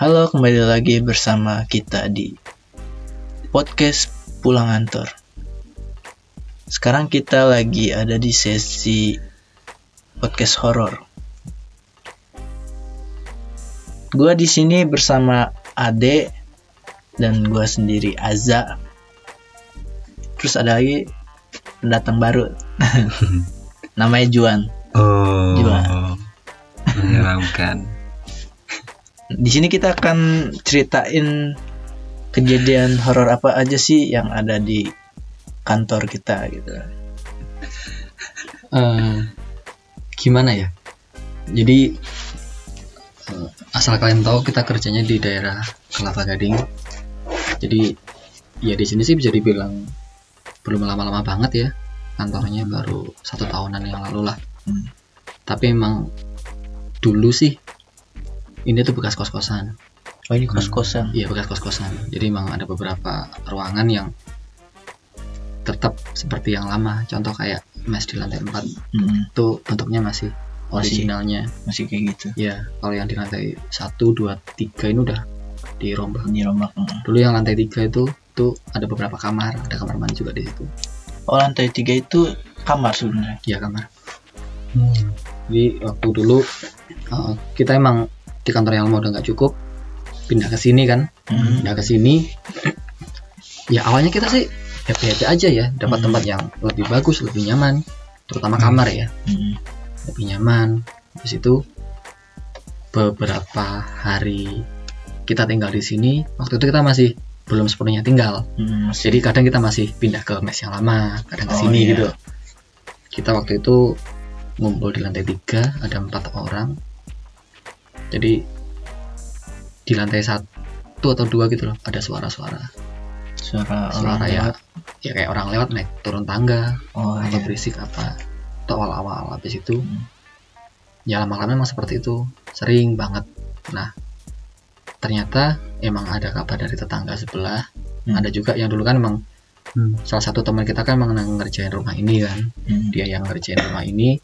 Halo, kembali lagi bersama kita di podcast Pulang Antor. Sekarang kita lagi ada di sesi podcast horor. Gua di sini bersama Ade dan gua sendiri Aza. Terus ada lagi pendatang baru. Namanya Juan. Oh, Jual. menyeramkan. Di sini kita akan ceritain kejadian horor apa aja sih yang ada di kantor kita gitu. Eh, gimana ya? Jadi eh, asal kalian tahu kita kerjanya di daerah Kelapa Gading. Jadi ya di sini sih bisa dibilang belum lama-lama banget ya kantornya baru satu tahunan yang lalu lah. Hmm. Tapi emang dulu sih ini tuh bekas kos-kosan. Oh ini kos-kosan. Iya bekas kos-kosan. Jadi emang ada beberapa ruangan yang tetap seperti yang lama. Contoh kayak mes di lantai 4 Hmm, itu bentuknya masih Masih. originalnya. masih kayak gitu. Ya, kalau yang di lantai 1, 2, 3 ini udah dirombak. Ini rombak. hmm. Dulu yang lantai 3 itu tuh ada beberapa kamar, ada kamar mandi juga di situ. Oh lantai tiga itu kamar sebenarnya. Iya, kamar. Jadi waktu dulu uh, kita emang di kantor yang lama udah nggak cukup, pindah ke sini kan. Hmm. Pindah ke sini. ya awalnya kita sih happy-happy aja ya, dapat Hmm. tempat yang lebih bagus, lebih nyaman, terutama kamar ya. Hmm. lebih nyaman habis itu beberapa hari kita tinggal di sini waktu itu kita masih belum sepenuhnya tinggal Hmm, masih- jadi kadang kita masih pindah ke mes yang lama kadang ke Oh, sini iya. gitu kita waktu itu ngumpul di lantai tiga ada empat orang jadi di lantai satu atau dua gitu loh ada suara-suara suara suara orang ya lewat. ya kayak orang lewat naik turun tangga Oh atau iya. berisik apa atau awal-awal habis itu Hmm. ya lama-lama emang seperti itu sering banget nah ternyata emang ada kabar dari tetangga sebelah Hmm. ada juga yang dulu kan emang salah satu teman kita kan emang ngerjain rumah ini kan Hmm. dia yang ngerjain rumah ini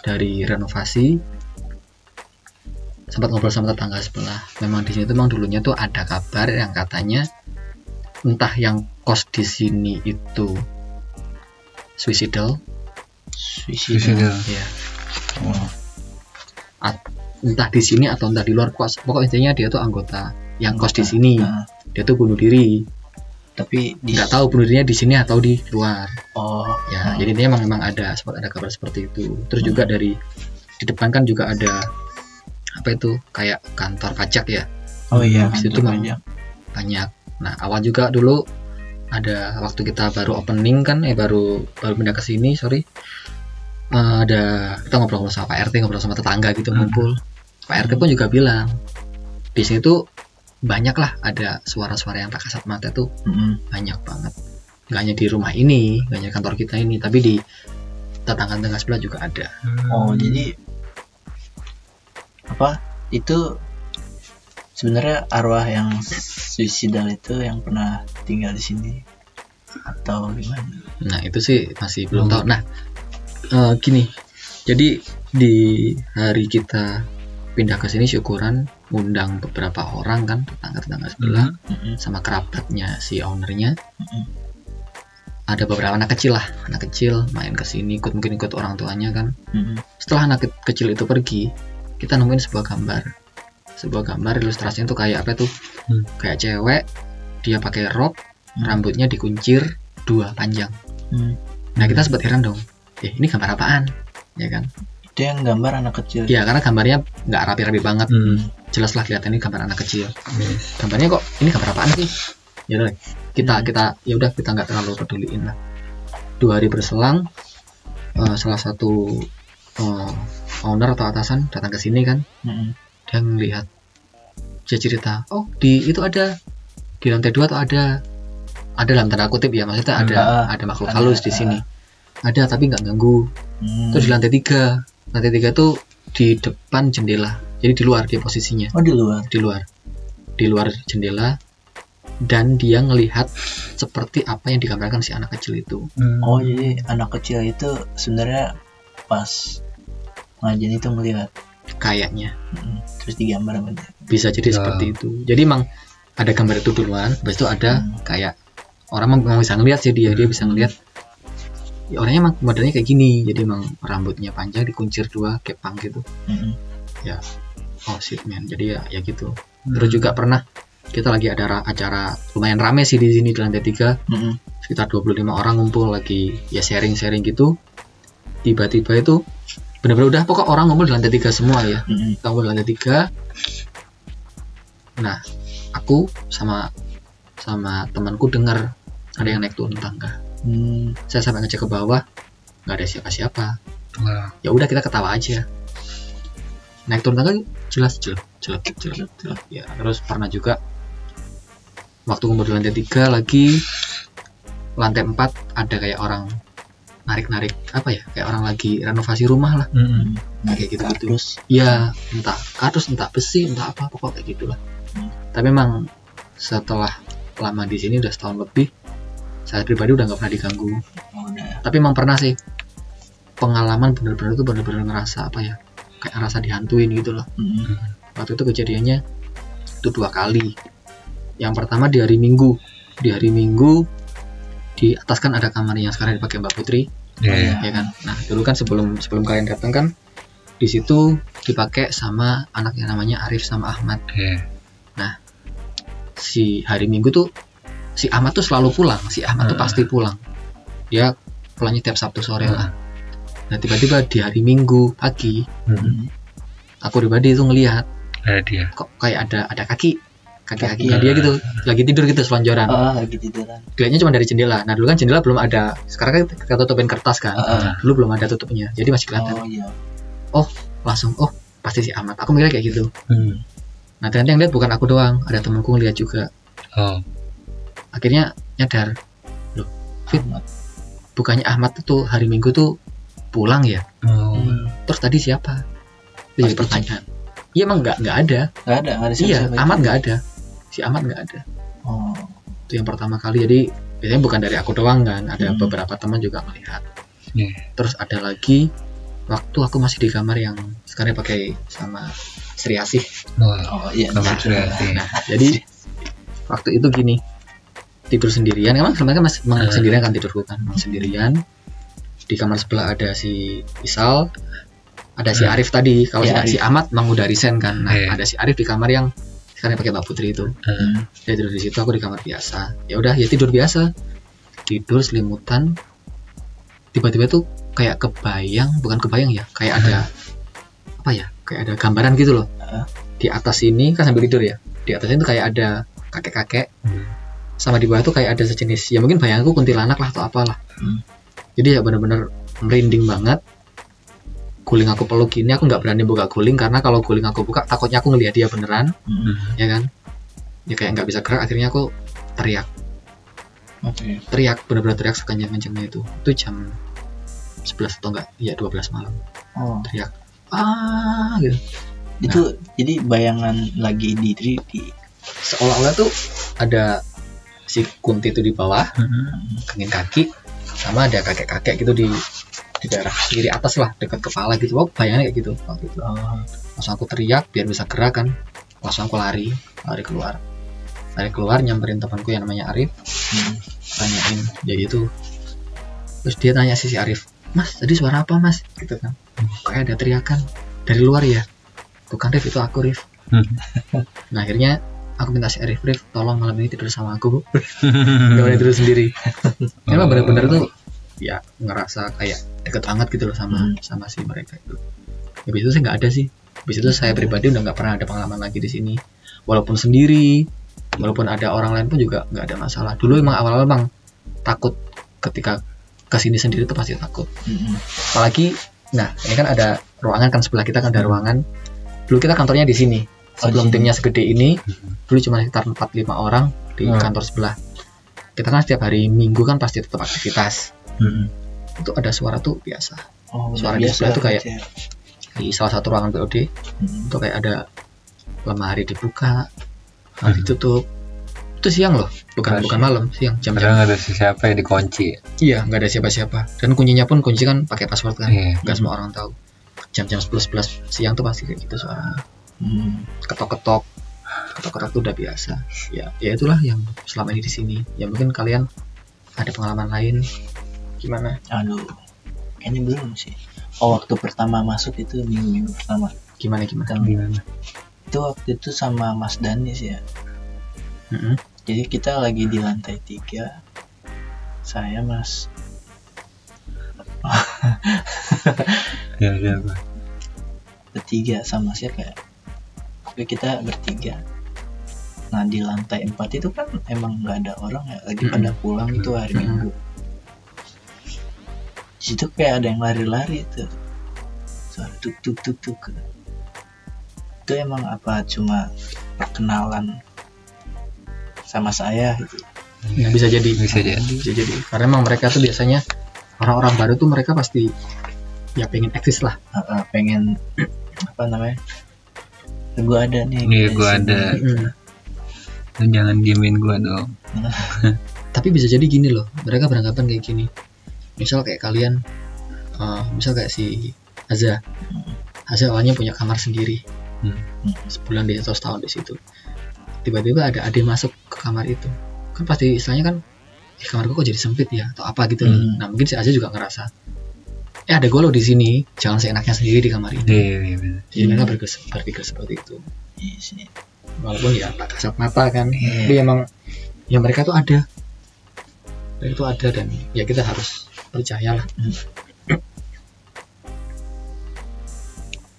dari renovasi sempat ngobrol sama tetangga sebelah. Memang di sini tuh emang dulunya tuh ada kabar yang katanya entah yang kos di sini itu suicidal. Suicidal. ya Oh. entah di sini atau entah di luar kos. Pokok intinya dia tuh anggota yang kos di sini. Nah, dia tuh bunuh diri. Tapi di nggak tahu bunuh dirinya di sini atau di luar. Oh. Ya jadi dia emang memang ada sempat ada kabar seperti itu. Terus juga dari di depan kan juga ada apa itu kayak kantor pajak ya Oh iya. Habis itu memang- pajak. banyak nah awal juga dulu ada waktu kita baru opening kan eh baru baru pindah ke sini sorry Eh, ada kita ngobrol sama Pak RT ngobrol sama tetangga gitu Hmm. ngumpul Pak RT pun juga bilang di sini tuh banyak lah ada suara-suara yang tak kasat mata tuh Hmm. banyak banget nggak hanya di rumah ini nggak hanya kantor kita ini tapi di tetangga-tetangga sebelah juga ada Oh jadi apa itu sebenarnya arwah yang suicidal itu yang pernah tinggal di sini atau gimana? nah itu sih masih belum Hmm. tahu nah eh, gini jadi di hari kita pindah ke sini syukuran undang beberapa orang kan tetangga-tetangga sebelah Mm-mm. sama kerabatnya si ownernya Mm-mm. ada beberapa anak kecil lah anak kecil main ke sini ikut mungkin ikut orang tuanya kan Mm-mm. setelah anak ke- kecil itu pergi kita nemuin sebuah gambar sebuah gambar ilustrasinya tuh kayak apa tuh Hmm. kayak cewek dia pakai rok Hmm. rambutnya dikuncir dua panjang Hmm. nah kita sempat heran dong eh ini gambar apaan ya kan Itu yang gambar anak kecil. ya karena gambarnya nggak rapi-rapi banget Hmm. jelas lah kelihatan ini gambar anak kecil gambarnya kok ini gambar apaan sih ya udah kita Hmm. kita ya udah kita nggak terlalu peduliin lah dua hari berselang eh, salah satu eh, owner atau atasan datang ke sini kan Mm-mm. dia ngelihat dia cerita oh di itu ada di lantai dua tuh ada ada dalam tanda kutip ya maksudnya ada Ah, ada makhluk ada, halus di ah. sini ada tapi nggak ganggu Hmm. terus di lantai tiga lantai tiga tuh di depan jendela jadi di luar dia posisinya Oh di luar. di luar di luar jendela dan dia ngelihat seperti apa yang digambarkan si anak kecil itu Oh jadi anak kecil itu sebenarnya pas ngajian itu melihat. kayaknya Mm-mm. terus digambar sama dia bisa jadi Oh. seperti itu jadi emang ada gambar itu duluan habis itu ada Hmm. kayak orang memang bisa ngeliat sih dia dia bisa ngeliat ya, orangnya emang modelnya kayak gini jadi emang rambutnya panjang dikuncir dua kepang gitu Mm-mm. oh shit man jadi ya ya gitu terus juga pernah kita lagi ada ra- acara lumayan rame sih di sini di lantai tiga Mm-mm. sekitar 25 orang ngumpul lagi ya sharing-sharing gitu tiba-tiba itu bener-bener udah pokok orang ngumpul di lantai tiga semua ya. Kita ngumpul di lantai tiga. Nah aku sama sama temanku dengar ada yang naik turun tangga. Hmm. saya sampai ngecek ke bawah nggak ada siapa-siapa. Wah. ya udah kita ketawa aja. Naik turun tangga jelas jelek jelek jelek jelek ya terus pernah juga waktu ngumpul di lantai tiga lagi lantai empat ada kayak orang narik narik apa ya kayak orang lagi renovasi rumah lah. Nah, Kayak gitu-gitu. terus ya entah kardus entah besi entah apa pokok kayak gitulah. Hmm. tapi memang setelah lama di sini udah setahun lebih saya pribadi udah nggak pernah diganggu. Oh, udah tapi emang pernah sih. Pengalaman bener-bener tuh bener-bener ngerasa apa ya kayak ngerasa dihantuin gitu loh. Mm-mm. waktu itu kejadiannya itu dua kali. Yang pertama di hari minggu. Di hari minggu di atas kan ada kamar yang sekarang dipakai mbak Putri Iya. ya kan nah dulu kan sebelum sebelum kalian datang kan di situ dipakai sama anak yang namanya Arif sama Ahmad Iya. si hari minggu tuh si Ahmad tuh selalu pulang si Ahmad tuh Hmm. pasti pulang dia pulangnya tiap Sabtu sore Hmm. lah nah tiba-tiba di hari minggu pagi Mm-mm. aku pribadi itu ngelihat Ada dia. kok kayak ada ada kaki kaki Kaki. kakinya dia gitu lagi tidur gitu selonjoran oh lagi tiduran kayaknya cuma dari jendela nah dulu kan jendela belum ada sekarang kan kita tutupin kertas kan Ah, dulu belum ada tutupnya jadi masih kelihatan oh iya langsung oh pasti si Ahmad aku mikirnya kayak gitu Mm. nah ternyata yang lihat bukan aku doang ada temanku ngeliat juga Oh. akhirnya nyadar Fit. Ahmad. bukannya Ahmad itu hari Minggu tuh pulang ya Oh. Hmm. terus tadi siapa itu jadi Pasti pertanyaan iya emang nggak nggak ada nggak ada nggak ada iya siapa-siapa. Ahmad nggak ada si Ahmad nggak ada oh itu yang pertama kali jadi biasanya bukan dari aku doang kan ada Hmm. beberapa teman juga melihat Iya. terus ada lagi waktu aku masih di kamar yang sekarang pakai sama Sri Asih Wah. oh iya Kamar nah, Sri Asih. nah jadi waktu itu gini tidur sendirian emang sebenarnya kan masih emang Hmm. sendirian kan tidurku kan sendirian di kamar sebelah ada si Isal ada si Hmm. Arif tadi kalau Ya, si, si Ahmad emang udah resign kan nah Iya. ada si Arif di kamar yang sekarang pakai Mbak Putri itu Mm. dia tidur di situ aku di kamar biasa ya udah ya tidur biasa tidur selimutan tiba-tiba tuh kayak kebayang bukan kebayang ya kayak ada apa ya kayak ada gambaran gitu loh Heeh. di atas ini kan sambil tidur ya di atasnya itu kayak ada kakek-kakek Hmm. sama di bawah tuh kayak ada sejenis ya mungkin bayanganku kuntilanak lah atau apalah Hmm. jadi ya bener-bener merinding banget guling aku peluk gini aku nggak berani buka guling karena kalau guling aku buka takutnya aku ngeliat dia beneran Hmm. ya kan? Ya kayak nggak bisa gerak akhirnya aku teriak. Oke. Teriak bener-bener teriak sekencang-kencangnya itu. Itu jam 11 atau enggak ya 12 malam. Oh. Teriak ah gitu. Itu jadi bayangan lagi di di, di seolah-olah tuh ada si kunti itu di bawah kengin kaki sama ada kakek-kakek gitu di di daerah kiri atas lah dekat kepala gitu. Oh bayangnya kayak gitu. Waktu itu. Oh, langsung aku teriak biar bisa gerak kan langsung aku lari lari keluar. Lari keluar nyamperin temanku yang namanya Arif. Hmm. tanyain ya gitu. Terus dia tanya sih si Arif mas tadi suara apa mas? Gitu kan. Kayak ada teriakan. Dari luar ya? Bukan Rif itu aku Rif. Hmm. nah akhirnya aku minta si Arif Rif tolong malam ini tidur sama aku gak boleh tidur sendiri. Emang Oh. bener-bener tuh ya ngerasa kayak deket banget gitu loh sama Hmm. sama si mereka itu. Habis itu saya nggak ada sih. Habis itu saya pribadi udah nggak pernah ada pengalaman lagi di sini. Walaupun sendiri walaupun ada orang lain pun juga nggak ada masalah. Dulu emang awal-awal emang takut. Ketika ke sini sendiri tuh pasti takut. Hmm. apalagi nah ini kan ada ruangan kan sebelah kita kan ada ruangan. Dulu kita kantornya di sini. Oh, sebelum sini. timnya segede ini dulu cuma sekitar 4-5 orang di Hmm. kantor sebelah. Kita kan setiap hari minggu kan pasti tetap aktivitas Mm-mm. itu ada suara tuh biasa oh Suara udah di biasa sebelah tuh kayak- aja. di salah satu ruangan BOD Hmm. itu kayak ada lemari dibuka Hmm. hmm. ditutup itu siang loh bukan Oh, bukan malam siang jam-jam nggak ada siapa yang dikunci. iya nggak ada siapa-siapa dan kuncinya pun kunci kan pakai password kan Iya. nggak semua orang tahu jam-jam 11 11 siang tuh pasti kayak gitu suaranya Hmm. ketok-ketok ketok-ketok tuh udah biasa ya ya itulah yang selama ini di sini ya mungkin kalian ada pengalaman lain gimana Aduh, kayaknya belum sih. Oh, waktu pertama masuk itu minggu-minggu pertama. gimana gimana Kan, Gimana? itu waktu itu sama Mas Danis ya. Mm-mm. Jadi kita lagi di lantai tiga. Saya Mas. Ya, ya, Pak. bertiga sama siapa ya? Oke kita bertiga. Nah di lantai empat itu kan emang nggak ada orang ya lagi Mm-mm. pada pulang itu hari. Minggu. Di situ kayak ada yang lari-lari itu. Suara tuk tuk tuk tuk. Itu emang apa cuma perkenalan sama saya gitu. Ya, bisa jadi Bisa jadi. bisa jadi karena emang mereka tuh biasanya orang-orang baru tuh mereka pasti ya pengen eksis lah Uh, uh, pengen apa namanya? Gue ada nih. Iya, sini. ada. Lu jangan diemin gua dong. tapi bisa jadi gini loh mereka beranggapan kayak gini misal kayak kalian eh, misal kayak si Aza Aza awalnya punya kamar sendiri Hmm. sebulan di atau setahun di situ tiba-tiba ada ade masuk ke kamar itu kan pasti istilahnya kan eh kamarku kok jadi sempit ya atau apa gitu Hmm. nah mungkin si Aza juga ngerasa eh ada gue loh di sini jangan seenaknya sendiri di kamar ini Iya, iya, bener. jadi mereka berpikir, berpikir seperti itu sih. walaupun ya tak kasat mata kan Iya. tapi emang ya mereka tuh ada mereka tuh ada dan ya kita harus percayalah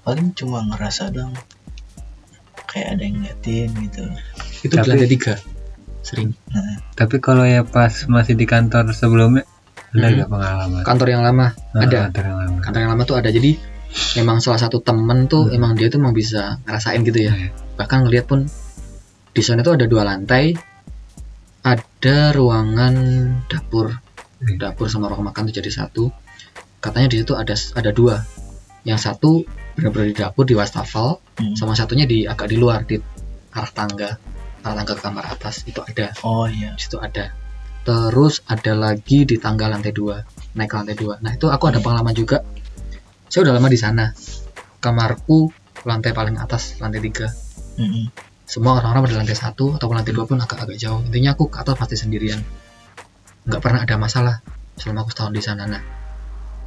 paling cuma ngerasa dong kayak ada yang ngeliatin gitu itu Tapi- di lantai tiga sering nah, Tapi kalau ya pas masih di kantor sebelumnya, ada Hmm. nggak pengalaman? kantor yang lama Ah, ada Kantor yang lama. kantor yang lama tuh ada jadi emang salah satu temen tuh Hmm. emang dia tuh emang bisa ngerasain gitu ya Iya. bahkan ngeliat pun di sana tuh ada dua lantai ada ruangan dapur Hmm. Dapur sama ruang makan tuh jadi satu. Katanya di situ ada ada dua. Yang satu benar-benar di dapur di wastafel hmm. sama satunya di agak di luar di arah tangga arah tangga ke kamar atas itu ada. Oh iya. Di situ ada. Terus ada lagi di tangga lantai dua naik ke lantai dua. Nah itu aku ada pengalaman juga. Saya udah lama di sana. Kamarku lantai paling atas lantai tiga. Mm-mm. semua orang-orang pada lantai satu ataupun lantai dua pun agak-agak jauh. Intinya aku ke atas pasti sendirian nggak pernah ada masalah selama aku setahun di sana nah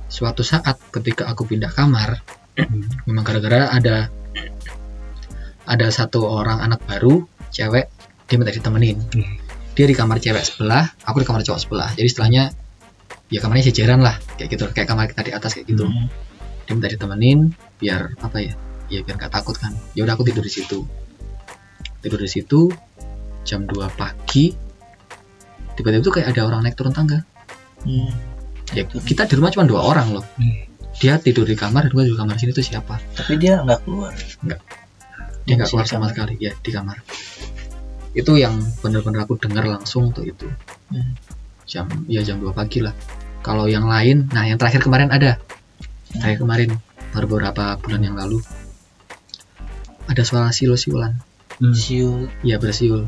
suatu saat ketika aku pindah kamar Hmm. memang gara-gara ada ada satu orang anak baru cewek dia minta ditemenin. Hmm. dia di kamar cewek sebelah aku di kamar cowok sebelah. Jadi istilahnya ya kamarnya jajaran lah kayak gitu. Kayak kamar kita di atas kayak gitu. Mm. dia minta ditemenin biar apa ya ya biar gak takut kan. Ya udah aku tidur di situ. Tidur di situ jam 2 pagi tiba-tiba tuh kayak ada orang naik turun tangga. Hmm. ya kita di rumah cuma dua orang loh. Hmm. dia tidur di kamar dan gue di kamar sini tuh siapa? Tapi dia nggak keluar. Dia nggak keluar sama kamar. sekali ya di kamar. Itu yang bener-bener aku dengar langsung tuh itu. Hmm. jam ya jam 2 pagi lah. Kalau yang lain nah yang terakhir kemarin ada. Terakhir kemarin baru beberapa bulan yang lalu. Ada suara siul-siulan. Hmm. siul ya bersiul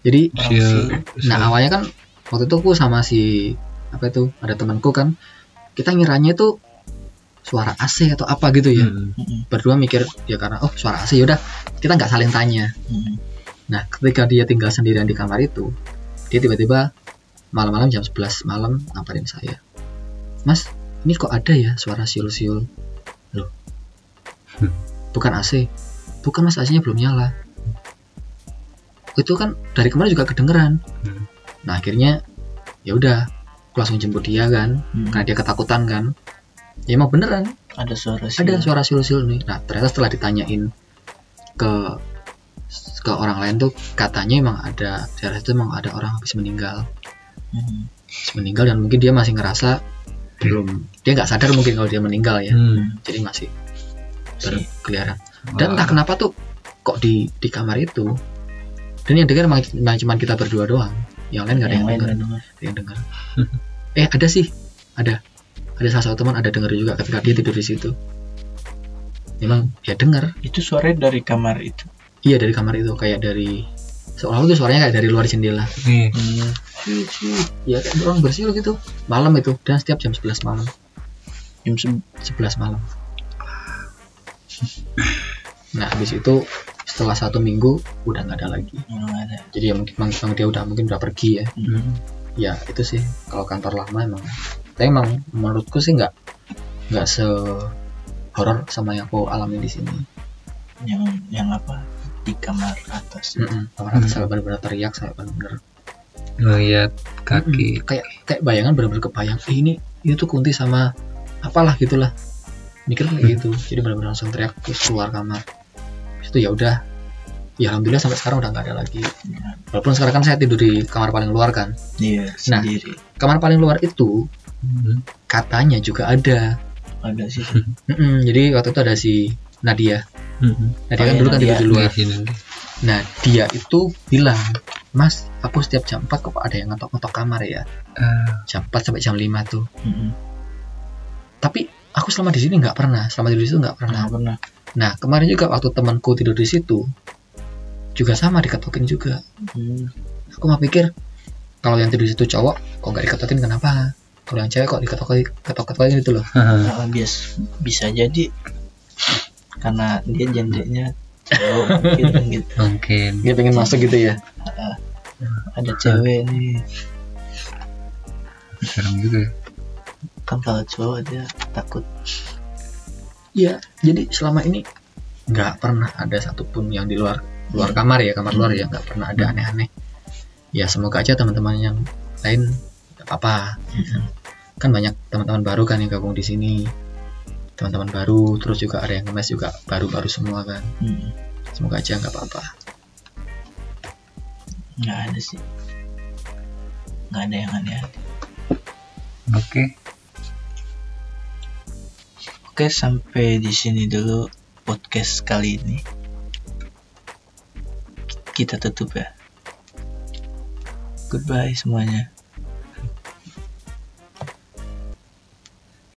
jadi siul. nah awalnya kan waktu itu aku sama si apa itu ada temanku kan kita ngiranya itu suara AC atau apa gitu ya Hmm. Mm-mm. berdua mikir ya karena oh suara AC yaudah kita nggak saling tanya Mm-mm. Nah, ketika dia tinggal sendirian di kamar itu, dia tiba-tiba malam-malam jam 11 malam ngabarin saya. Mas, ini kok ada ya suara siul-siul? Loh. Hmm. Bukan AC. Bukan mas, AC-nya belum nyala. Itu kan dari kemarin juga kedengeran. Hmm. Nah, akhirnya ya udah, aku langsung jemput dia kan, Mm. karena dia ketakutan kan. Ya emang beneran, ada suara siul ada suara siul-siul nih. Nah, ternyata setelah ditanyain ke ke orang lain tuh katanya emang ada daerah itu emang ada orang habis meninggal Mm. habis meninggal dan mungkin dia masih ngerasa belum dia nggak sadar mungkin kalau dia meninggal ya Hmm. jadi masih Si- berkeliaran dan entah kenapa tuh kok di di kamar itu dan yang dengar cuma kita berdua doang. Yang lain nggak ada yang, yang dengar. yang dengar. Eh ada sih. Ada. Ada salah satu teman ada dengar juga ketika dia tidur di situ. Memang dia dengar itu suaranya dari kamar itu? Iya dari kamar itu. Kayak dari seolah-olah tuh suaranya kayak dari luar jendela. Nih, Hmm. Siul, siul. ya kayak orang bersiul gitu. Malam itu. Dan setiap jam 11 malam. Jam se- 11 malam. Nah habis itu setelah satu minggu udah nggak ada lagi. Yang ada. Jadi ya mungkin memang dia udah mungkin udah pergi ya. Hmm. ya itu sih. Kalau kantor lama emang. Tapi emang menurutku sih nggak nggak se horor sama yang aku alami di sini. Yang yang apa? Di kamar atas. Kamar atas sampai benar-benar teriak sampai benar-benar ngeliat kaki. Mm, kayak kayak bayangan benar-benar kebayang eh, ini ini tuh kunti sama apalah gitulah mikir kayak Hmm. gitu. Jadi benar-benar langsung teriak terus keluar kamar itu ya udah. Ya alhamdulillah sampai sekarang udah nggak ada lagi. Walaupun sekarang kan saya tidur di kamar paling luar kan. Iya Nah. sendiri. kamar paling luar itu Hmm. katanya juga ada. Ada sih. Mm-mm, jadi waktu itu ada si Nadia. Hmm. Nadia Oh, kan iya, dulu kan tidur di luar. Di sini. nah dia itu bilang mas aku setiap jam 4 kok ada yang ngetok-ngetok kamar ya? Ah, jam 4 sampai jam 5 tuh. Mm-mm. tapi aku selama di sini nggak pernah. Selama di situ nggak pernah. Nggak pernah nah kemarin juga waktu temanku tidur di situ juga sama diketokin juga. Hmm. aku mah pikir kalau yang tidur di situ cowok kok nggak diketokin kenapa? Kalau yang cewek kok diketok ketok-ketokin gitu loh. Nah, bias bisa jadi. Karena dia gendernya cowok mungkin gitu. Mungkin. Dia pengen masuk gitu ya? Ada cewek nih. Serem juga ya. kan kalau cowok dia takut Iya, jadi selama ini nggak pernah ada satupun yang di luar luar kamar ya kamar luar ya nggak pernah ada aneh-aneh. Ya semoga aja teman-teman yang lain nggak apa-apa. Kan banyak teman-teman baru kan yang gabung di sini. Teman-teman baru, terus juga ada yang ngemes juga baru-baru semua kan. Hmm. Semoga aja nggak apa-apa. nggak ada sih nggak ada yang aneh oke oke sampai di sini dulu podcast kali ini. Kita tutup ya. Goodbye semuanya